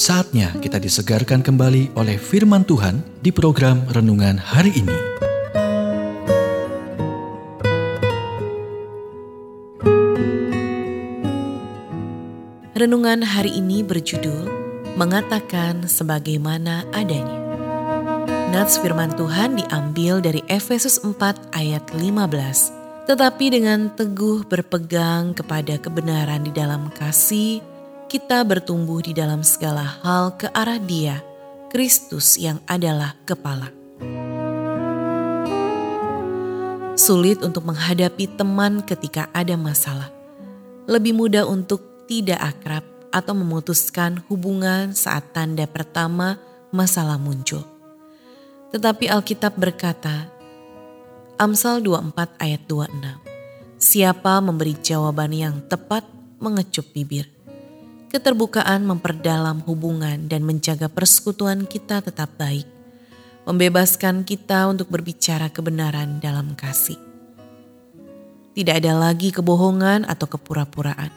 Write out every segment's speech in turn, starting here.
Saatnya kita disegarkan kembali oleh firman Tuhan di program renungan hari ini. Renungan hari ini berjudul Mengatakan Sebagaimana Adanya. Nats firman Tuhan diambil dari Efesus 4 ayat 15. Tetapi dengan teguh berpegang kepada kebenaran di dalam kasih, kita bertumbuh di dalam segala hal ke arah Dia, Kristus yang adalah kepala. Sulit untuk menghadapi teman ketika ada masalah. Lebih mudah untuk tidak akrab atau memutuskan hubungan saat tanda pertama masalah muncul. Tetapi Alkitab berkata, Amsal 24 ayat 26, Siapa memberi jawaban yang tepat mengecup bibir Keterbukaan memperdalam hubungan dan menjaga persekutuan kita tetap baik, membebaskan kita untuk berbicara kebenaran dalam kasih. Tidak ada lagi kebohongan atau kepura-puraan.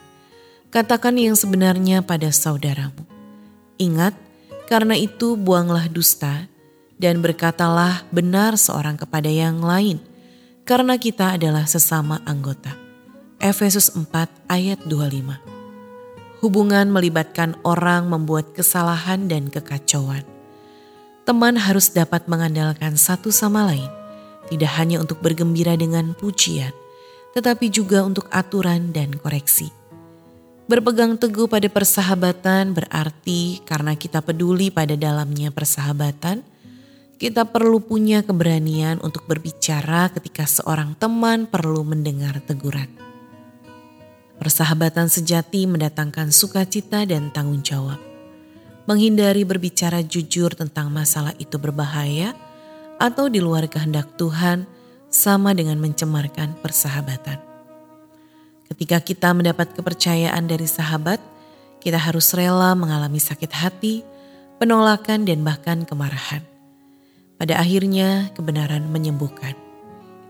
Katakan yang sebenarnya pada saudaramu. Ingat, karena itu buanglah dusta dan berkatalah benar seorang kepada yang lain, karena kita adalah sesama anggota. Efesus 4 ayat 25 Hubungan melibatkan orang membuat kesalahan dan kekacauan. Teman harus dapat mengandalkan satu sama lain, tidak hanya untuk bergembira dengan pujian, tetapi juga untuk aturan dan koreksi. Berpegang teguh pada persahabatan berarti karena kita peduli pada dalamnya persahabatan, kita perlu punya keberanian untuk berbicara ketika seorang teman perlu mendengar teguran. Persahabatan sejati mendatangkan sukacita dan tanggung jawab. Menghindari berbicara jujur tentang masalah itu berbahaya atau di luar kehendak Tuhan sama dengan mencemarkan persahabatan. Ketika kita mendapat kepercayaan dari sahabat, kita harus rela mengalami sakit hati, penolakan, dan bahkan kemarahan. Pada akhirnya, kebenaran menyembuhkan.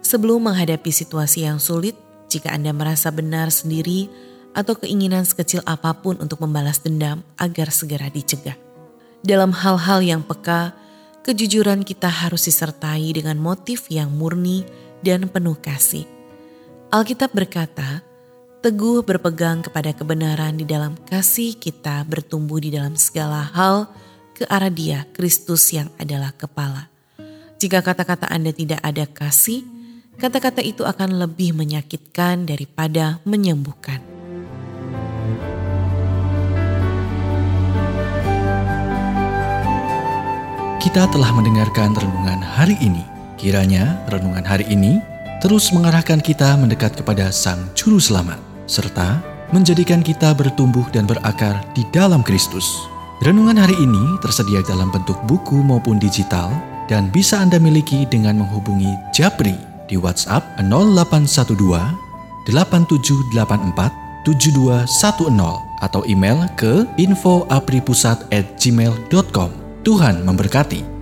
Sebelum menghadapi situasi yang sulit, jika Anda merasa benar sendiri atau keinginan sekecil apa pun untuk membalas dendam agar segera dicegah. Dalam hal-hal yang peka, kejujuran kita harus disertai dengan motif yang murni dan penuh kasih. Alkitab berkata, teguh berpegang kepada kebenaran di dalam kasih kita bertumbuh di dalam segala hal ke arah dia, Kristus yang adalah kepala. Jika kata-kata Anda tidak ada kasih, kata-kata itu akan lebih menyakitkan daripada menyembuhkan. Kita telah mendengarkan renungan hari ini. Kiranya renungan hari ini terus mengarahkan kita mendekat kepada Sang Juru Selamat, serta menjadikan kita bertumbuh dan berakar di dalam Kristus. Renungan hari ini tersedia dalam bentuk buku maupun digital dan bisa Anda miliki dengan menghubungi Japri di WhatsApp 0812 8784 7210 atau email ke infoapripusat@gmail.com. Tuhan memberkati.